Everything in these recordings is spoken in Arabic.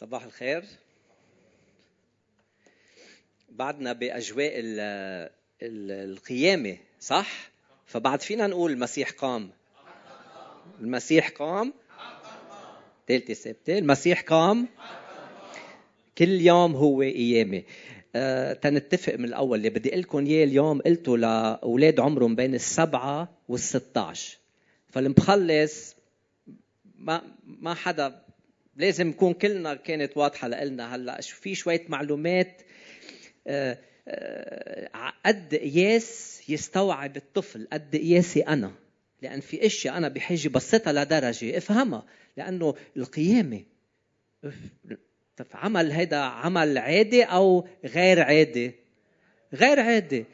صباح الخير. بعدنا بأجواء ال ال القيامة صح؟ فبعد فينا نقول المسيح قام. المسيح قام. ثالثه ثابته المسيح قام. كل يوم هو قيامة. أه تنتفق من الأول اللي بدي أقول لكم إياه اليوم قلته لأولاد عمرهم بين السبعة وال16 فالمخلص ما ما حدا لازم نكون كلنا كانت واضحة لنا هلأ. في شوية معلومات آه، آه، قد قياس يستوعب الطفل قد قياسي أنا. لأن في إشياء أنا بحاجة بسطها لدرجة أفهمها. لأنه القيامة عمل هيدا عمل عادي أو غير عادي؟ غير عادي.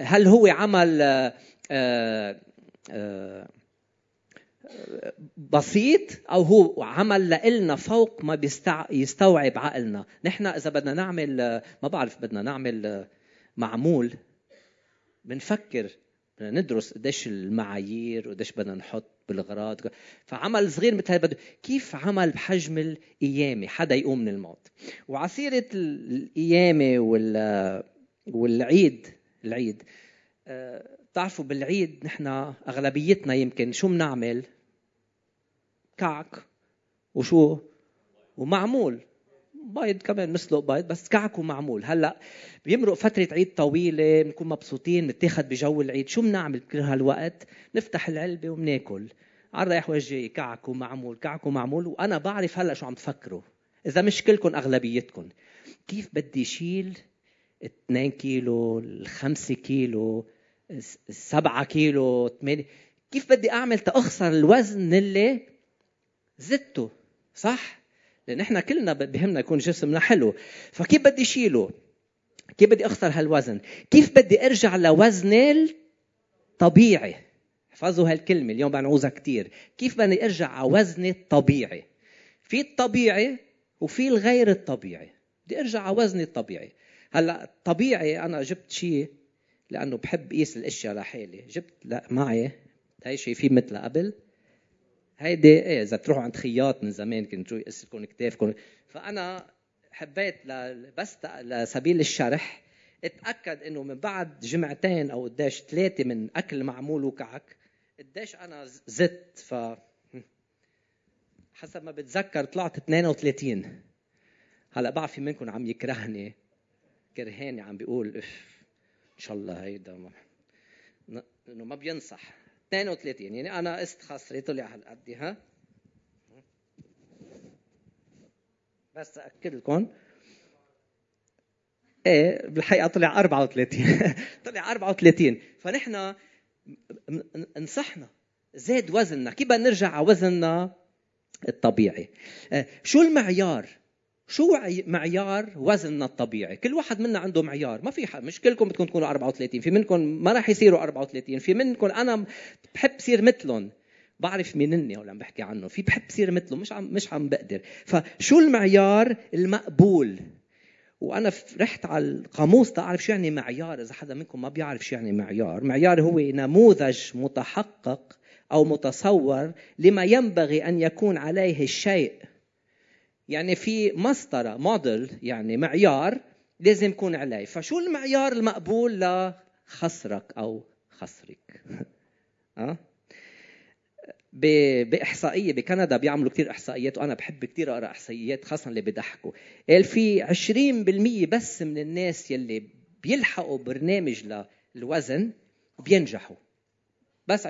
هل هو عمل آآ آه، آآ بسيط أو هو عمل لنا فوق ما يستوعب عقلنا. نحن إذا بدنا نعمل ما بعرف بدنا نعمل معمول بنفكر بدنا ندرس قديش المعايير وقديش بدنا نحط بالغراض. فعمل صغير مثل بده كيف عمل بحجم القيامة؟ حدا يقوم من الموت. وعسيرة القيامة وال والعيد العيد بتعرفوا بالعيد نحن أغلبيتنا يمكن شو بنعمل كعك. وشو؟ ومعمول. بيض كمان مسلق بيض بس كعك ومعمول. هلأ بيمرق فترة عيد طويلة بنكون مبسوطين نتاخد بجو العيد. شو بنعمل بكل هالوقت؟ نفتح العلبة وبناكل. على الرايح والجاي كعك ومعمول كعك ومعمول. وأنا بعرف هلأ شو عم تفكروا. إذا مش كلكم أغلبيتكم. كيف بدي شيل 2 كيلو 5 كيلو؟ 7 كيلو 8 كيف بدي أعمل تاخسر الوزن اللي زدته؟ صح؟ لأن إحنا كلنا بهمنا يكون جسمنا حلو. فكيف بدي شيله؟ كيف بدي أخسر هالوزن؟ كيف بدي أرجع لوزني الطبيعي؟ احفظوا هالكلمة اليوم بنعوزها كثير كيف بدي أرجع على وزني الطبيعي؟ في الطبيعي وفي الغير الطبيعي. بدي أرجع على وزني الطبيعي. هلأ طبيعي أنا جبت شيء لأنه بحب قيس الأشياء لحالي. جبت؟ لا معي. هاي شيء في مثل قبل. هيدي إيه إذا تروحوا عند خياط من زمان كنت تروحوا يقص لكم كتافكم فأنا حبيت بس لسبيل الشرح اتأكد إنه من بعد جمعتين أو قديش ثلاثة من أكل معمول وكعك قديش أنا زدت. ف حسب ما بتذكر طلعت 32 هلأ بعرف في منكم عم يكرهني كرهاني عم بيقول اف شاء الله هيدا إنه ما بينصح. 32 يعني أنا قست خصري طلع هالقد ها؟ بس اكد لكم. إيه بالحقيقة طلع 34 طلع 34 فنحن انصحنا. زاد وزننا. كيف نرجع على وزننا الطبيعي؟ آه، شو المعيار؟ شو معيار وزننا الطبيعي؟ كل واحد منا عنده معيار. ما في حد مش كلكم بدكم تكونوا 34 في منكم ما راح يصيروا 34 في منكم أنا بحب صير مثلهم. بعرف مين اني عم بحكي عنه. في بحب صير مثله مش عم مش عم بقدر. فشو المعيار المقبول؟ وأنا رحت على القاموس تعرف شو يعني معيار. إذا حدا منكم ما بيعرف شو يعني معيار. معيار هو نموذج متحقق أو متصور لما ينبغي أن يكون عليه الشيء يعني في مسطرة موديل يعني معيار لازم يكون عليه. فشو المعيار المقبول لخسرك أو خسرك أه؟ بإحصائية بكندا بيعملوا كثير إحصائيات وأنا بحب كثير أقرأ إحصائيات خاصه اللي بيضحكوا. قال في 20% بس من الناس يلي بيلحقوا برنامج للوزن بينجحوا. بس 20%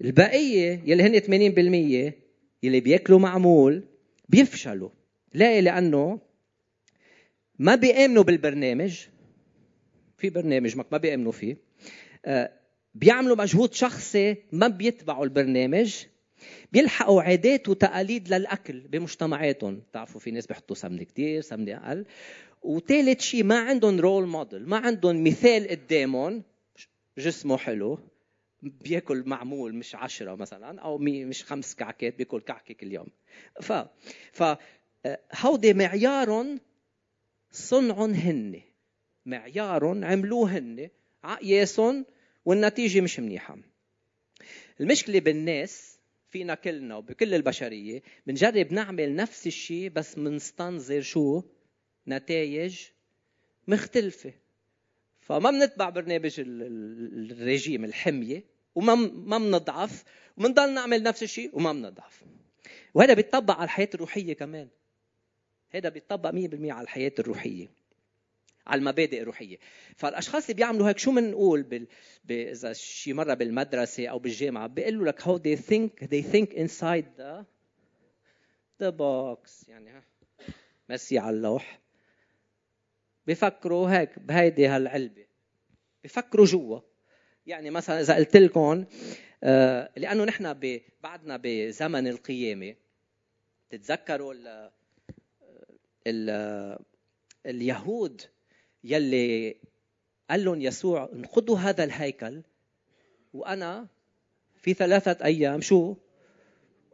البقية يلي هن 80% يلي بياكلوا معمول بيفشلوا ليه لأنه ما بيأمنوا بالبرنامج في برنامج ما بيأمنوا فيه. آه، بيعملوا مجهود شخصي ما بيتبعوا البرنامج. بيلحقوا عادات وتقاليد للأكل بمجتمعاتهم. بتعرفوا في ناس بيحطوا سمنة كثير سمنة أقل. وثالث شيء ما عندهم رول موديل ما عندهم مثال قدامهم. جسمه حلو. بياكل معمول مش عشرة مثلا أو مش خمس كعكات بياكل كعكة كل يوم. ف ف هودي معيار صنعهم هن معيار عملوه هن عقياسهم والنتيجة مش منيحة. المشكلة بالناس فينا كلنا وبكل البشرية بنجرب نعمل نفس الشيء بس بنستنظر شو؟ نتائج مختلفة. فما بنتبع برنامج الرجيم الحمية. وما ما بنضعف وبنضل نعمل نفس الشيء وما بنضعف وهذا بيطبق على الحياة الروحية كمان. هذا بيطبق 100% على الحياة الروحية. على المبادئ الروحية. فالأشخاص اللي بيعملوا هيك شو بنقول بال... ب... إذا شي مرة بالمدرسة أو بالجامعة بيقولوا لك how they think they think inside the the box. يعني ها. ميسي على اللوح. بفكروا هيك بهيدي هالعلبة. بفكروا جوا. يعني مثلا إذا قلت لكم آه، لأنه نحن بعدنا بزمن القيامة تتذكروا ال ال اليهود يلي قال لهم يسوع انقضوا هذا الهيكل وأنا في ثلاثة أيام شو؟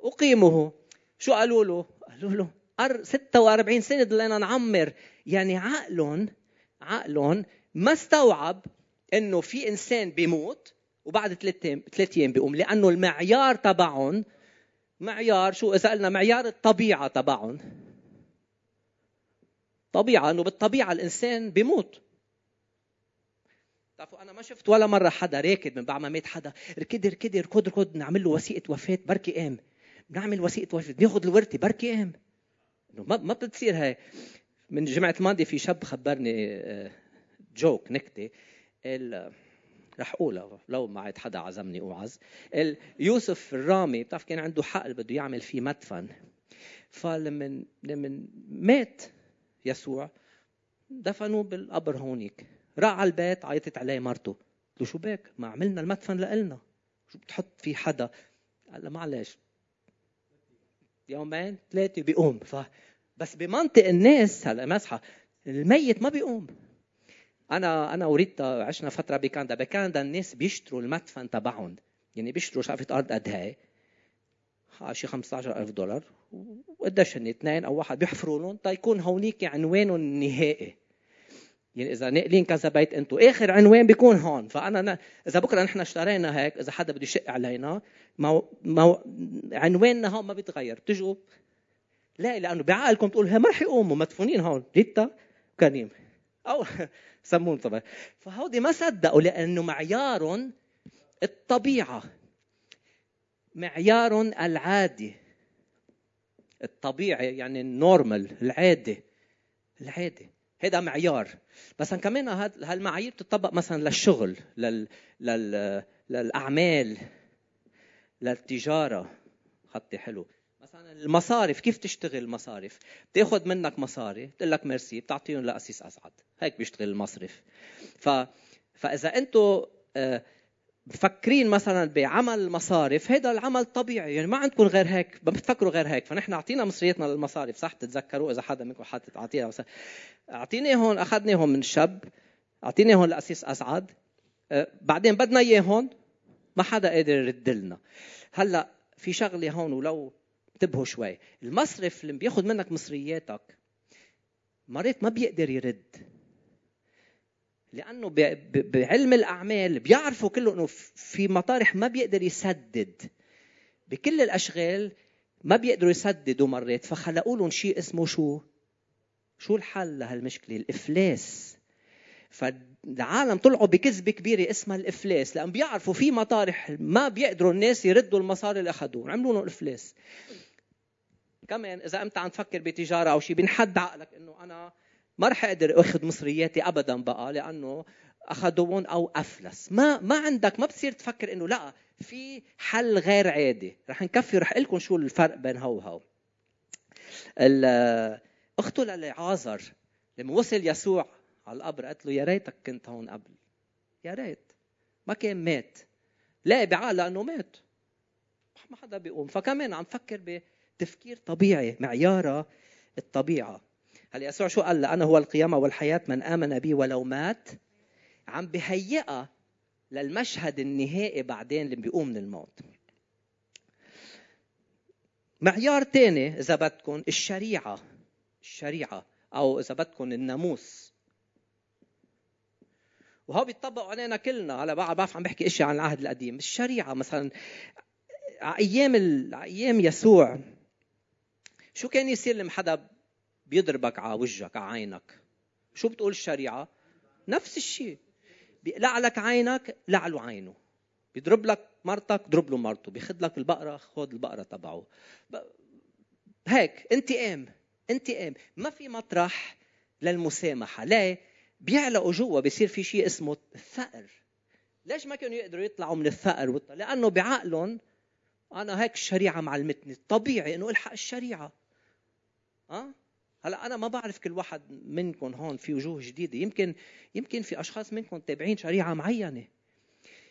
أقيمه. شو قالوا له؟ قالوا له 46 سنة ضلينا نعمر. يعني عقلهم عقلهم ما استوعب إنه في إنسان بيموت وبعد ثلاث أيام بيقوم لأنه المعيار تبعهم معيار شو؟ اذا قلنا معيار الطبيعة تبعهم. طبيعة إنه بالطبيعة الإنسان بيموت. بتعرفوا أنا ما شفت ولا مرة حدا راكد من بعد ما مات حدا ركض ركض ركض ركض نعمل له وثيقة وفاة بركي قام بنعمل وثيقة وفاة بياخذ الورثة بركي قام إنه ما ما بتصير هاي. من جمعة الماضية في شاب خبرني جوك آه، نكته رح اقولها لو ما عاد حدا عزمني أوعز. يوسف الرامي بتعرف كان عنده حقل بده يعمل فيه مدفن. فلما لما مات يسوع دفنوه بالقبر هونيك. راح على البيت عيطت عليه مرته. قلت له شو بك؟ ما عملنا المدفن لإلنا. شو بتحط فيه حدا؟ قال له معلش. يومين ثلاثة بيقوم. ف بس بمنطق الناس هلا مسحة. الميت ما بيقوم. أنا أنا وريتا عشنا فترة بكندا. بكندا الناس بيشتروا المدفن تبعهم. يعني بيشتروا شقفة أرض قد هي شي 15000 دولار. وقديش هن؟ اثنين أو واحد بيحفروا لهم. تيكون هونيك عنوانهم النهائي يعني إذا ناقلين كذا بيت أنتم آخر عنوان بيكون هون. فأنا إذا بكرة نحن اشترينا هيك إذا حدا بده يشق علينا مو... مو... عنواننا هون ما بيتغير. بتجوا؟ لا لأنه بعقلكم تقول ما رح يقوموا. مدفونين هون. ريتا كريم. أو سمون طبعا. فهودي ما صدقوا لأنه معيارهم الطبيعة معيارهم العادي. الطبيعي يعني النورمال العادي العادي. هذا معيار. بس كمان هالمعايير بتطبق مثلا للشغل لل... لل... للأعمال للتجارة. خطي حلو. مثلا المصارف كيف تشتغل المصارف؟ بتأخذ منك مصاري بتقول لك ميرسي بتعطيهم لأسيس أسعد. هيك بيشتغل المصرف. ف فإذا أنتم آه، مفكرين مثلا بعمل المصارف هذا العمل طبيعي. يعني ما عندكم غير هيك ما بتفكروا غير هيك. فنحن أعطينا مصرياتنا للمصارف صح؟ تتذكروا؟ إذا حدا منكم حاطط اعطيها اعطيناهم اخذناهم من شاب اعطيناهم لأسيس أسعد. آه، بعدين بدنا اياهم ما حدا قادر يرد لنا. هلأ في شغلة هون ولو انتبهوا شوي. المصرف اللي بياخذ منك مصرياتك مرات ما بيقدر يرد لأنه بعلم الأعمال بيعرفوا كله إنه في مطارح ما بيقدر يسدد. بكل الأشغال ما بيقدروا يسددوا مرات فخلقوا لهم شيء اسمه شو؟ شو الحل لهالمشكلة؟ الإفلاس. فالعالم طلعوا بكذبة كبيرة اسمها الإفلاس لأن بيعرفوا في مطارح ما بيقدروا الناس يردوا المصاري اللي أخذوه عملوا لهم إفلاس. كمان إذا أنت عم تفكر بتجارة أو شيء بنحد عقلك إنه أنا ما رح أقدر أخذ مصرياتي ابدا بقى لأنه اخذوهم أو أفلس. ما ما عندك ما بتصير تفكر إنه لا في حل غير عادي. رح نكفي رح لكم شو الفرق بين هو وهو. أخته للعازر لما وصل يسوع على القبر قالت له يا ريتك كنت هون قبل. يا ريت. ما كان مات. لا بعقلها انه مات. ما حدا بيقوم. فكمان عم فكر بتفكير طبيعي معيارها الطبيعة. هل يسوع شو قال؟ أنا هو القيامة والحياة من آمن بي ولو مات. عم بهيئها للمشهد النهائي بعدين اللي بيقوم من الموت. معيار تاني إذا بدكم الشريعة. الشريعة أو إذا بدكم الناموس. وهو بيطبق علينا كلنا. بعض بعرف عم بحكي اشياء عن العهد القديم. الشريعة مثلا أيام أيام يسوع شو كان يصير لما حدا بيضربك على وجهك على عينك؟ شو بتقول الشريعة؟ نفس الشيء. بيقلع لك عينك لعله عينه. بيضرب لك مرتك ضرب له مرته. بياخذ لك البقرة خذ البقرة تبعه. هيك انتقام انتقام. ما في مطرح للمسامحة. ليه بيعلقوا جوا بيصير في شيء اسمه الثأر. ليش ما كانوا يقدروا يطلعوا من الثأر لأنه بعقلهم أنا هيك الشريعة معلمتني. طبيعي إنه إلحق الشريعة. آه هلا أنا ما بعرف كل واحد منكم هون في وجوه جديدة. يمكن يمكن في أشخاص منكم تابعين شريعة معينة.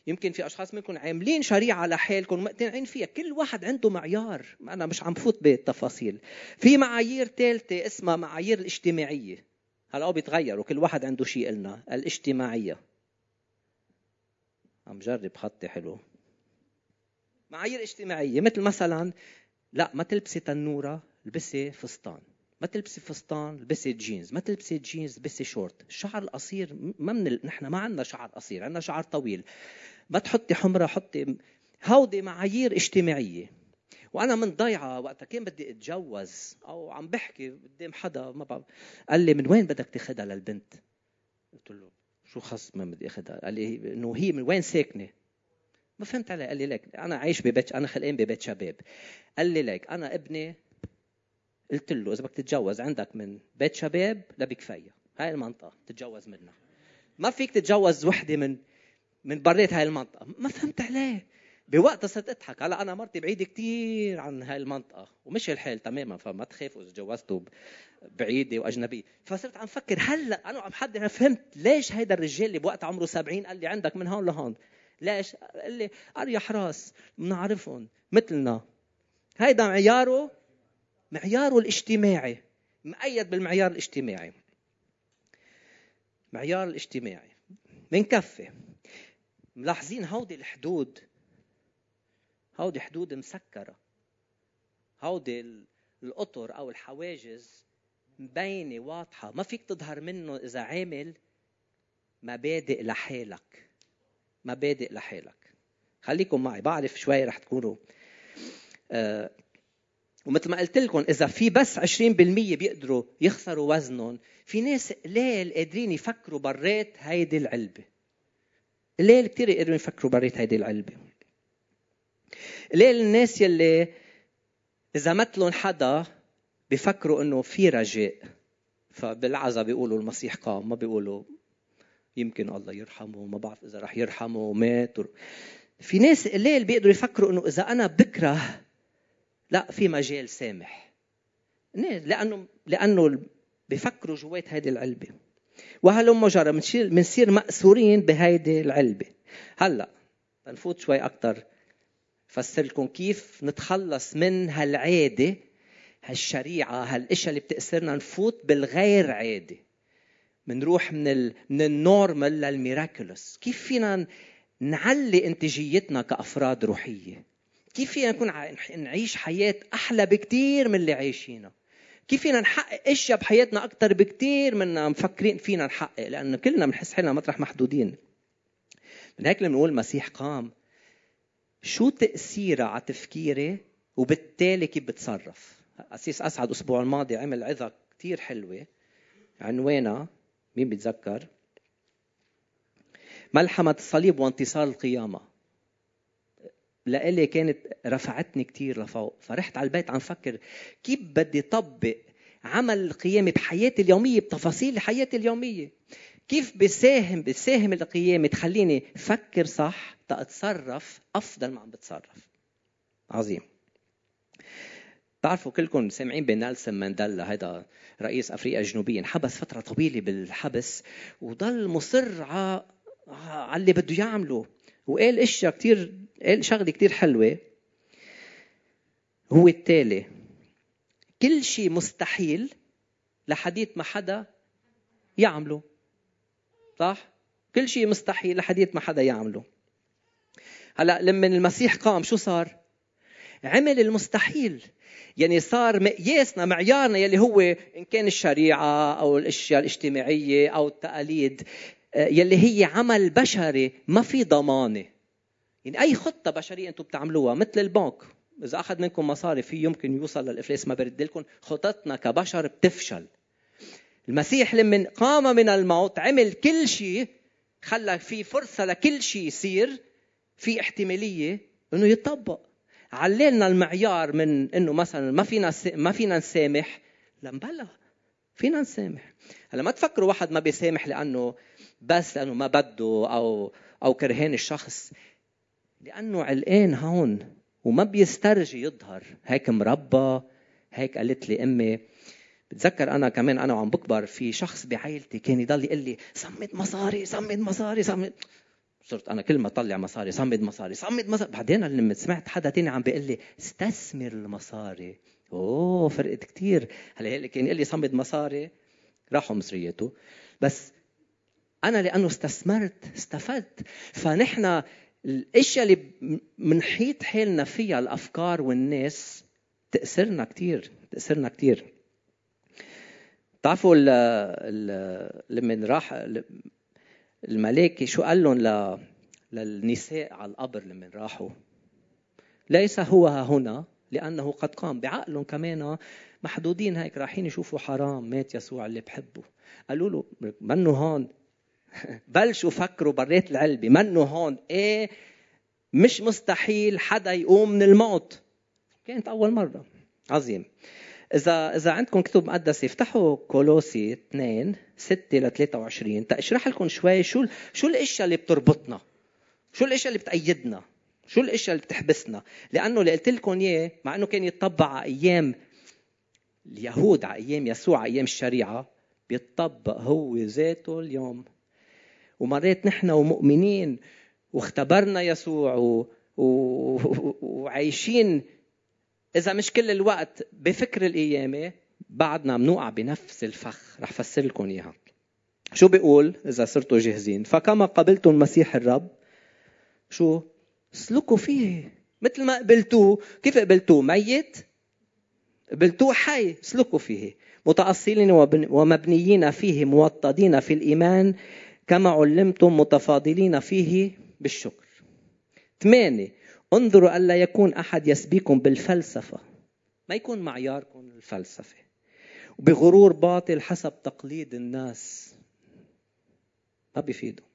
يمكن في أشخاص منكم عاملين شريعة لحالكم مقتنعين فيها. كل واحد عنده معيار. أنا مش عم فوت بالتفاصيل. في معايير ثالثه اسمها معايير الاجتماعية. هلا بيتغيروا كل واحد عنده شيء قلنا الاجتماعية. عم جرب خطي حلو. معايير اجتماعية. مثل مثلا لا ما تلبسي تنورة البسي فستان. ما تلبسي فستان البسي جينز ما تلبسي جينز البسي شورت الشعر القصير ما من ال... نحن ما عندنا شعر قصير عندنا شعر طويل ما تحطي حمرة حطي هودي معايير اجتماعية وأنا من ضيعة وقتها كان بدي أتجوز أو عم بحكي قدام حدا ما بعرف قال لي من وين بدك تاخذها للبنت؟ قلت له شو خص ما بدي اخذها؟ قال لي إنه هي من وين ساكنة؟ ما فهمت عليه قال لي ليك أنا عايش ببيت أنا خلقان ببيت شباب قال لي ليك أنا ابني قلت له إذا بدك تتجوز عندك من بيت شباب لبكفيا هاي المنطقة تتجوز منها. ما فيك تتجوز وحدة من من برات هاي المنطقة. ما فهمت عليه. بوقتها صرت أضحك. هلا أنا مرتي بعيدة كثير عن هاي المنطقة. ومشي الحال تماما فما تخافوا إذا تجوزتوا بعيدة وأجنبية. فصرت عم فكر هلا أنا عم حد فهمت ليش هيدا الرجال اللي بوقت عمره 70 قال لي عندك من هون لهون؟ ليش؟ قال لي أريح راس بنعرفهم مثلنا. هيدا معياره معياره الاجتماعي. مؤيد بالمعيار الاجتماعي. معيار الاجتماعي. بنكفي ملاحظين هودي الحدود. هودي حدود مسكرة. هودي القطر أو الحواجز مبينة واضحة. ما فيك تظهر منه إذا عامل مبادئ لحالك. مبادئ لحالك. خليكم معي. بعرف شوي رح تكونوا آه ومثل ما قلت لكم إذا في بس 20% بيقدروا يخسروا وزنهم في ناس قليل قادرين يفكروا برات هيدي العلبة. قليل كثير يقدروا يفكروا برات هيدي العلبة. قليل الناس يلي إذا مثلهم حدا بفكروا إنه في رجاء فبالعزا بيقولوا المسيح قام ما بيقولوا يمكن الله يرحمه ما بعرف إذا رح يرحمه مات. في ناس قليل بيقدروا يفكروا إنه إذا أنا بكره لا في مجال سامح. لأنه لأنه بفكروا جوات هذه العلبة. وهلم جرى بنصير بنصير مأسورين بهيدي العلبة. هلأ بنفوت شوي أكثر فسر لكم كيف نتخلص من هالعادة هالشريعة هالاشياء اللي بتأسرنا نفوت بالغير عادي بنروح من ال... من النورمال للميراكلوس كيف فينا نعلي انتاجيتنا كأفراد روحية؟ كيف فينا نكون نعيش حياة أحلى بكتير من اللي عايشينها كيف فينا نحقق أشياء بحياتنا أكثر بكتير من مفكرين فينا نحقق؟ لأنه كلنا بنحس حالنا مطرح محدودين. من هيك لما نقول المسيح قام شو تاثيرها على تفكيري وبالتالي كيف بتصرف؟ أسيس أسعد الأسبوع الماضي عمل عظة كتير حلوة. عنوانها مين بيتذكر؟ ملحمة الصليب وانتصار القيامة. لإلي كانت رفعتني كتير لفوق. فرحت على البيت عم فكر كيف بدي طبق عمل القيامة بحياتي اليومية بتفاصيل حياتي اليومية. كيف بساهم بساهم القيامة تخليني فكر صح تتصرف أفضل ما عم بتصرف. عظيم. بتعرفوا كلكم سامعين بنيلسون مانديلا هذا رئيس أفريقيا الجنوبيه انحبس فترة طويلة بالحبس وضل مصر على اللي بده يعمله. وقال إشياء كثير قال شغلة كثير حلوة. هو التالي. كل شيء مستحيل لحديث ما حدا يعمله. صح؟ كل شيء مستحيل لحديث ما حدا يعمله. هلا لما المسيح قام شو صار؟ عمل المستحيل. يعني صار مقياسنا معيارنا يلي هو إن كان الشريعة أو الأشياء الاجتماعية أو التقاليد يلي هي عمل بشري ما في ضمانة. يعني أي خطة بشرية أنتم بتعملوها مثل البنك. إذا أخذ منكم مصاري في يمكن يوصل للإفلاس ما برد لكم خططنا كبشر بتفشل. المسيح لما قام من الموت عمل كل شيء خلى في فرصة لكل شيء يصير في احتمالية إنه يطبق عللنا المعيار من إنه مثلا ما فينا ما فينا نسامح لمبلا فينا نسامح. هلأ ما تفكروا واحد ما بيسامح لأنه بس لأنه ما بده أو أو كرهان الشخص. لأنه علقان هون وما بيسترجي يظهر. هيك مربى هيك قالت لي أمي بتذكر أنا كمان أنا وعم بكبر في شخص بعائلتي كان يضل يقول لي صمد مصاري صمد مصاري صمد صرت أنا كل ما اطلع مصاري صمد مصاري صمد مصاري. بعدين لما سمعت حدا تاني عم بيقول لي استثمر المصاري. أوه فرقت كثير هلأ اللي كان يقول لي صمد مصاري. راحوا مصرياته. بس أنا لأنه استثمرت استفدت. فنحن الأشياء اللي بنحيط حالنا فيها الأفكار والناس تأثرنا كثير تأثرنا كثير بتعرفوا لما راح الملائكة شو قال لهم للنساء على القبر لما راحوا؟ ليس هو هنا لأنه قد قام بعقلهم كمان محدودين هيك رايحين يشوفوا حرام مات يسوع اللي بحبه. قالوا له منه هون بلشوا فكروا بريت العلبة. منه هون؟ إيه مش مستحيل حدا يقوم من الموت. كانت أول مرة. عظيم. إذا إذا عندكم كتب مقدسة افتحوا كولوسي 2 6 ل 23 تشرح لكم شوي شو شو الأشياء اللي بتربطنا. شو الأشياء اللي بتأيدنا. شو الأشياء اللي بتحبسنا. لأنه اللي قلت لكم إياه مع إنه كان يتطبق على أيام اليهود على أيام يسوع على أيام الشريعة بيتطبق هو ذاته اليوم. ومرات نحن ومؤمنين واختبرنا يسوع و... و... وعايشين. إذا مش كل الوقت بفكر القيامة بعدنا بنوقع بنفس الفخ. رح فسر لكم إياها. شو بيقول إذا صرتوا جاهزين؟ فكما قبلتم المسيح الرب شو؟ اسلكوا فيه. مثل ما قبلتوه. كيف قبلتوه؟ ميت؟ قبلتوه حي. اسلكوا فيه. متأصلين ومبنيين فيه موطدين في الإيمان. كما علمتم متفاضلين فيه بالشكر. ثمانية انظروا ألا يكون أحد يسبيكم بالفلسفة. ما يكون معياركم الفلسفة. وبغرور باطل حسب تقليد الناس. ما بيفيدوا.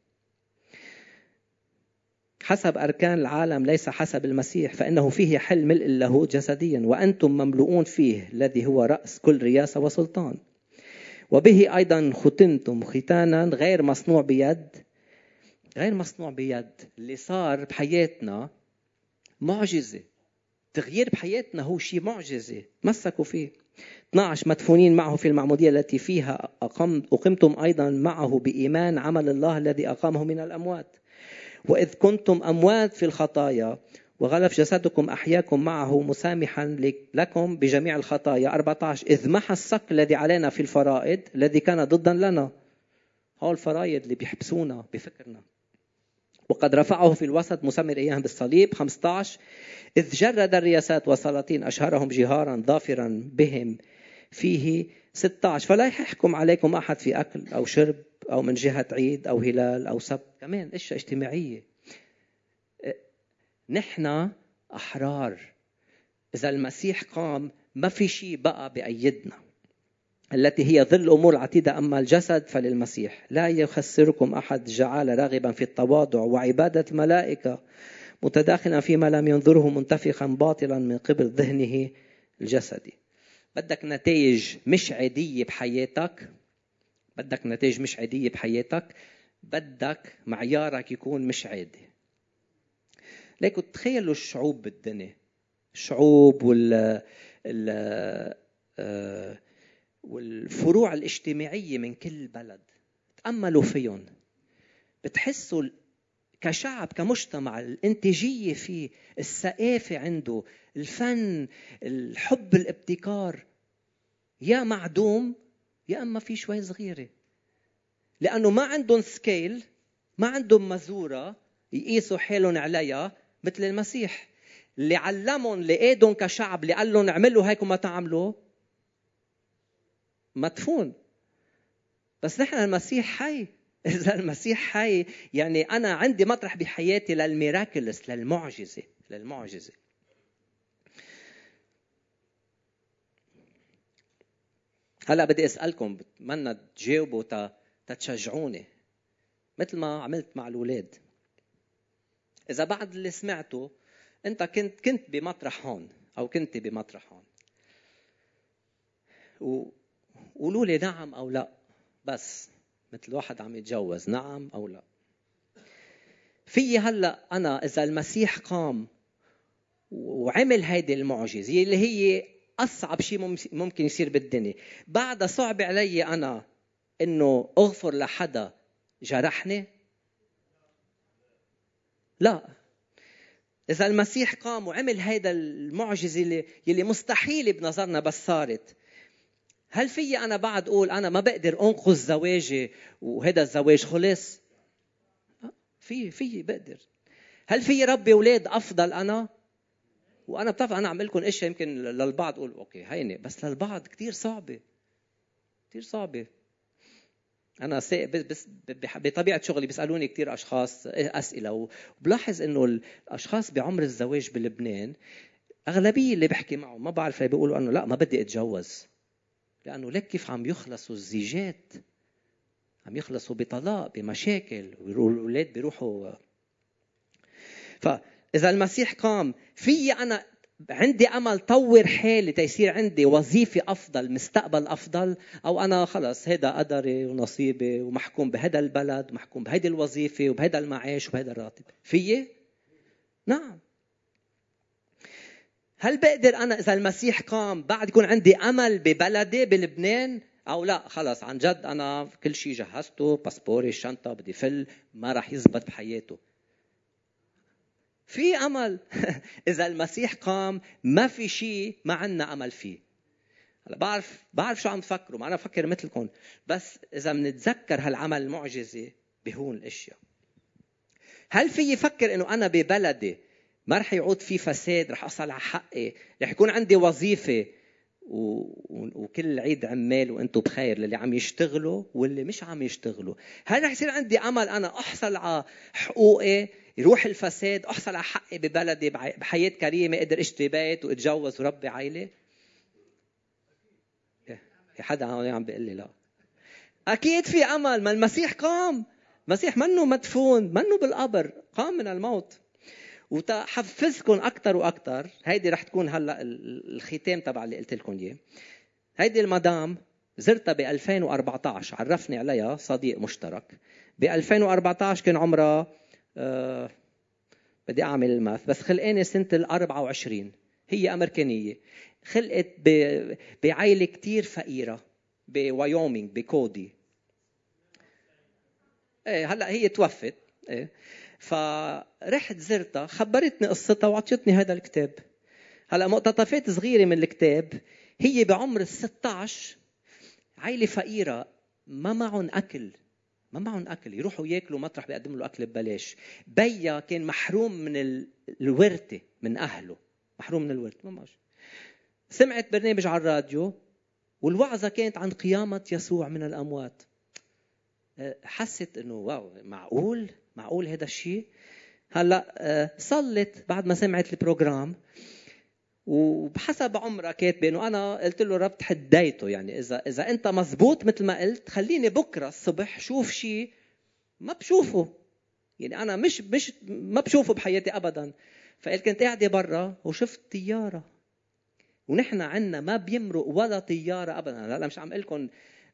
حسب أركان العالم ليس حسب المسيح فإنه فيه حل ملء له جسديا وأنتم مملوءون فيه الذي هو رأس كل رياسة وسلطان. وبه أيضا ختنتم ختانا غير مصنوع بيد غير مصنوع بيد اللي صار بحياتنا معجزة. تغيير بحياتنا هو شيء معجزة تمسكوا فيه. 12 مدفونين معه في المعمودية التي فيها أقمت أقمتم أيضا معه بإيمان عمل الله الذي أقامه من الأموات. وإذ كنتم أموات في الخطايا وغلف جسدكم أحياكم معه مسامحا لكم بجميع الخطايا. 14 إذ محى الصك الذي علينا في الفرائض الذي كان ضدا لنا. هو الفرائض اللي بيحبسونا بفكرنا. وقد رفعه في الوسط مسمر إياهم بالصليب. 15 إذ جرد الرياسات والسلاطين أشهرهم جهارا ظافرا بهم. فيه 16 فلا يحكم عليكم أحد في أكل أو شرب أو من جهة عيد أو هلال أو سبت. كمان أشياء اجتماعية. نحن أحرار. إذا المسيح قام ما في شيء بقى بأيدنا. التي هي ظل أمور عتيدة. أما الجسد فللمسيح. لا يخسركم أحد جعل راغبا في التواضع وعبادة الملائكة متداخلا فيما لم ينظره منتفخا باطلا من قبل ذهنه الجسدي. بدك نتائج مش عادية بحياتك. بدك نتائج مش عادية بحياتك. بدك معيارك يكون مش عادي. ليكوا تخيلوا الشعوب بالدنيا. الشعوب وال ال... آه، والفروع الاجتماعية من كل بلد. تأملوا فيهم. بتحسوا كشعب كمجتمع الانتاجية فيه الثقافة عنده الفن الحب الابتكار. يا معدوم يا أما في شوي صغيرة. لأنه ما عندهم سكيل ما عندهم مزورة يقيسوا حالهم عليها. مثل المسيح. اللي علمهم لقيدهم كشعب اللي قال لهم اعملوا هيك وما تعملوا. مدفون. بس نحن المسيح حي. إذا المسيح حي يعني أنا عندي مطرح بحياتي للميراكلس للمعجزة للمعجزة. هلا بدي أسألكم بتمنى تجاوبوا تتشجعوني مثل ما عملت مع الأولاد. إذا بعد اللي سمعته أنت كنت كنت بمطرح هون أو كنت بمطرح هون. وقولوا لي نعم أو لا بس مثل واحد عم يتجوز نعم أو لا. في هلأ أنا إذا المسيح قام وعمل هيدي المعجزة اللي هي أصعب شيء ممكن يصير بالدنيا. بعد صعب علي أنا إنه أغفر لحدا جرحني لا. إذا المسيح قام وعمل هيدا المعجزة اللي يلي مستحيله بنظرنا بس صارت. هل في أنا بعد أقول أنا ما بقدر أنقذ زواجي وهذا الزواج خلص؟ في في بقدر. هل في ربي أولاد أفضل أنا؟ وأنا بتعرف أنا عم لكم اشياء يمكن للبعض أقول أوكي هينه بس للبعض كثير صعبة. كثير صعبة. أنا بس بطبيعة شغلي بيسألوني كثير أشخاص أسئلة وبلاحظ إنه الأشخاص بعمر الزواج بلبنان أغلبية اللي بحكي معهم ما بعرف بيقولوا إنه لا ما بدي أتجوز لأنه لك كيف عم يخلصوا الزيجات عم يخلصوا بطلاق بمشاكل والأولاد بيروحوا. فإذا المسيح قام في أنا عندي أمل طور حالي تيصير عندي وظيفة أفضل مستقبل أفضل أو أنا خلص هذا قدري ونصيبي ومحكوم بهذا البلد ومحكوم بهيدي الوظيفة وبهذا المعاش وبهذا الراتب. فيي؟ نعم. هل بقدر أنا إذا المسيح قام بعد يكون عندي أمل ببلدي بلبنان؟ أو لا خلص عن جد أنا كل شيء جهزته باسبوري الشنطة بدي فل ما راح يزبط بحياته. في أمل. إذا المسيح قام ما في شيء ما عندنا أمل فيه. هلا بعرف بعرف شو عم تفكروا ما أنا بفكر مثلكم. بس إذا بنتذكر هالعمل المعجزة بهون الأشياء. هل في يفكر إنه أنا ببلدي ما رح يعود في فساد رح اصل على حقي رح يكون عندي وظيفة. وكل عيد عمال وأنتم بخير للي عم يشتغلوا واللي مش عم يشتغلوا. هل رح يصير عندي أمل أنا أحصل على حقوقي يروح الفساد أحصل على حقي ببلدي بحياة كريمة أقدر أشتري بيت وأتجوز وربي عائله في حدا عم بيقول لي لا. أكيد في أمل ما المسيح قام. المسيح منه مدفون منه بالقبر قام من الموت. وتحفزكم أكثر وأكثر هيدي رح تكون هلا الختام تبع اللي قلت لكم إياه. هيدي المدام زرتها ب 2014 عرفني عليها صديق مشترك. ب 2014 كان عمرها آه بدي أعمل الماث بس خلقاني سنة ال 24 هي أمريكانية. خلقت بعائله كثير فقيرة بوايومينغ بكودي إيه هلا هي توفت. إيه. فرحت زرتها خبرتني قصتها وعطيتني هذا الكتاب. هلا مقتطفات صغيرة من الكتاب هي بعمر ال 16 عائله فقيرة ما معهم أكل ما معهم أكل يروحوا ياكلوا مطرح بيقدم له أكل ببلاش. بيا كان محروم من الورثة من أهله محروم من الورثة ما معش. سمعت برنامج على الراديو والوعظة كانت عن قيامة يسوع من الأموات. أه، حست إنه wow معقول؟ معقول هذا الشيء؟ هلا أه، صلت بعد ما سمعت ال program وبحسب عمرها كاتبة انه أنا قلت له رب تحديته يعني إذا إذا أنت مزبوط مثل ما قلت خليني بكرة الصبح شوف شيء ما بشوفه. يعني أنا مش مش ما بشوفه بحياتي ابدا. فقلت كنت قاعدة برا وشفت طيارة. ونحن عنا ما بيمرق ولا طيارة ابدا. هلا مش عم أقول لكم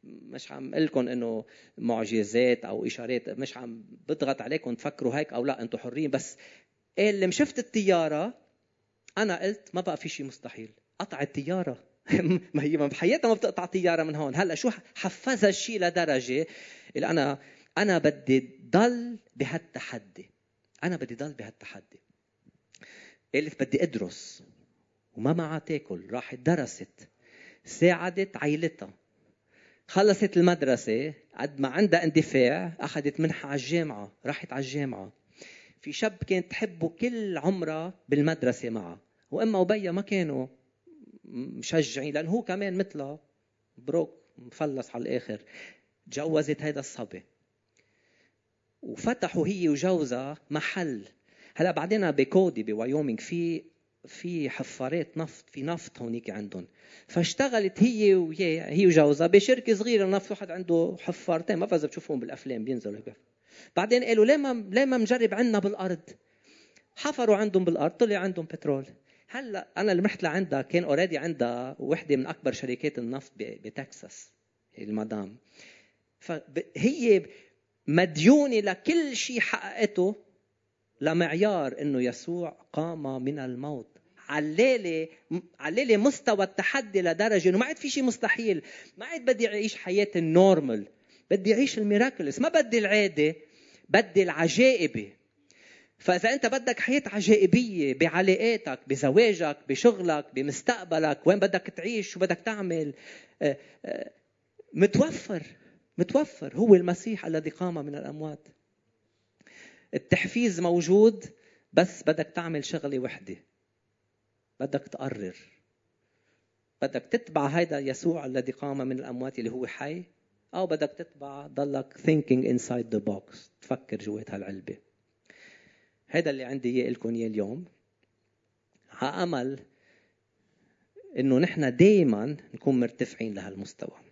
مش عم أقول لكم إنه معجزات أو إشارات مش عم بضغط عليكم تفكروا هيك أو لا أنتم حرين بس قال لما شفت الطياره أنا قلت ما بقى في شيء مستحيل. قطع الطياره ما هي بحياتها ما بتقطع طياره من هون. هلأ شو حفزها الشيء لدرجة؟ اللي أنا أنا بدي ضل بهالتحدي. أنا بدي ضل بهالتحدي. قالت بدي أدرس. وما معها تاكل. راحت درست. ساعدت عائلتها خلصت المدرسة قد ما عندها اندفاع أخذت منحة على الجامعة راحت على الجامعة. في شاب كانت تحبه كل عمرها بالمدرسة معها. وأما وبيا ما كانوا مشجعين لأنه هو كمان مثلها. broke مفلس على الآخر. تجوزت هيدا الصبي. وفتحوا هي وجوزها محل. هلا بعدين بكودي بوايومينغ في في حفارات نفط في نفط هونيك عندهم. فاشتغلت هي وياه هي وجوزها بشركة صغيرة نفط واحد عنده حفارتين ما بعرف بتشوفهم بالأفلام بينزلوا هيك. بعدين قالوا ليه ما ليه ما مجرب عندنا بالأرض؟ حفروا عندهم بالأرض طلع عندهم بترول. هلا أنا اللي رحت لعندها كان already عندها وحدة من أكبر شركات النفط بتكساس المدام. فهي مديونة لكل شيء حققته لمعيار إنه يسوع قام من الموت. علالة علالة مستوى التحدي لدرجة إنه ما عاد في شيء مستحيل، ما عاد بدي أعيش حياة ال normal، بدي أعيش ال miracles، ما بدي العادة، بدي العجائبة. فإذا أنت بدك حياة عجائبية بعلاقاتك، بزواجك، بشغلك، بمستقبلك، وين بدك تعيش، شو بدك تعمل، آه، آه، متوفر. متوفر. هو المسيح الذي قام من الأموات. التحفيز موجود بس بدك تعمل شغلة وحدة. بدك تقرر. بدك تتبع هيدا يسوع الذي قام من الأموات اللي هو حي أو بدك تتبع ضلك thinking inside the box تفكر جوات هالعلبة. هذا اللي عندي إياه لكم إياه اليوم. على أمل إنه نحن دائما نكون مرتفعين لهالمستوى.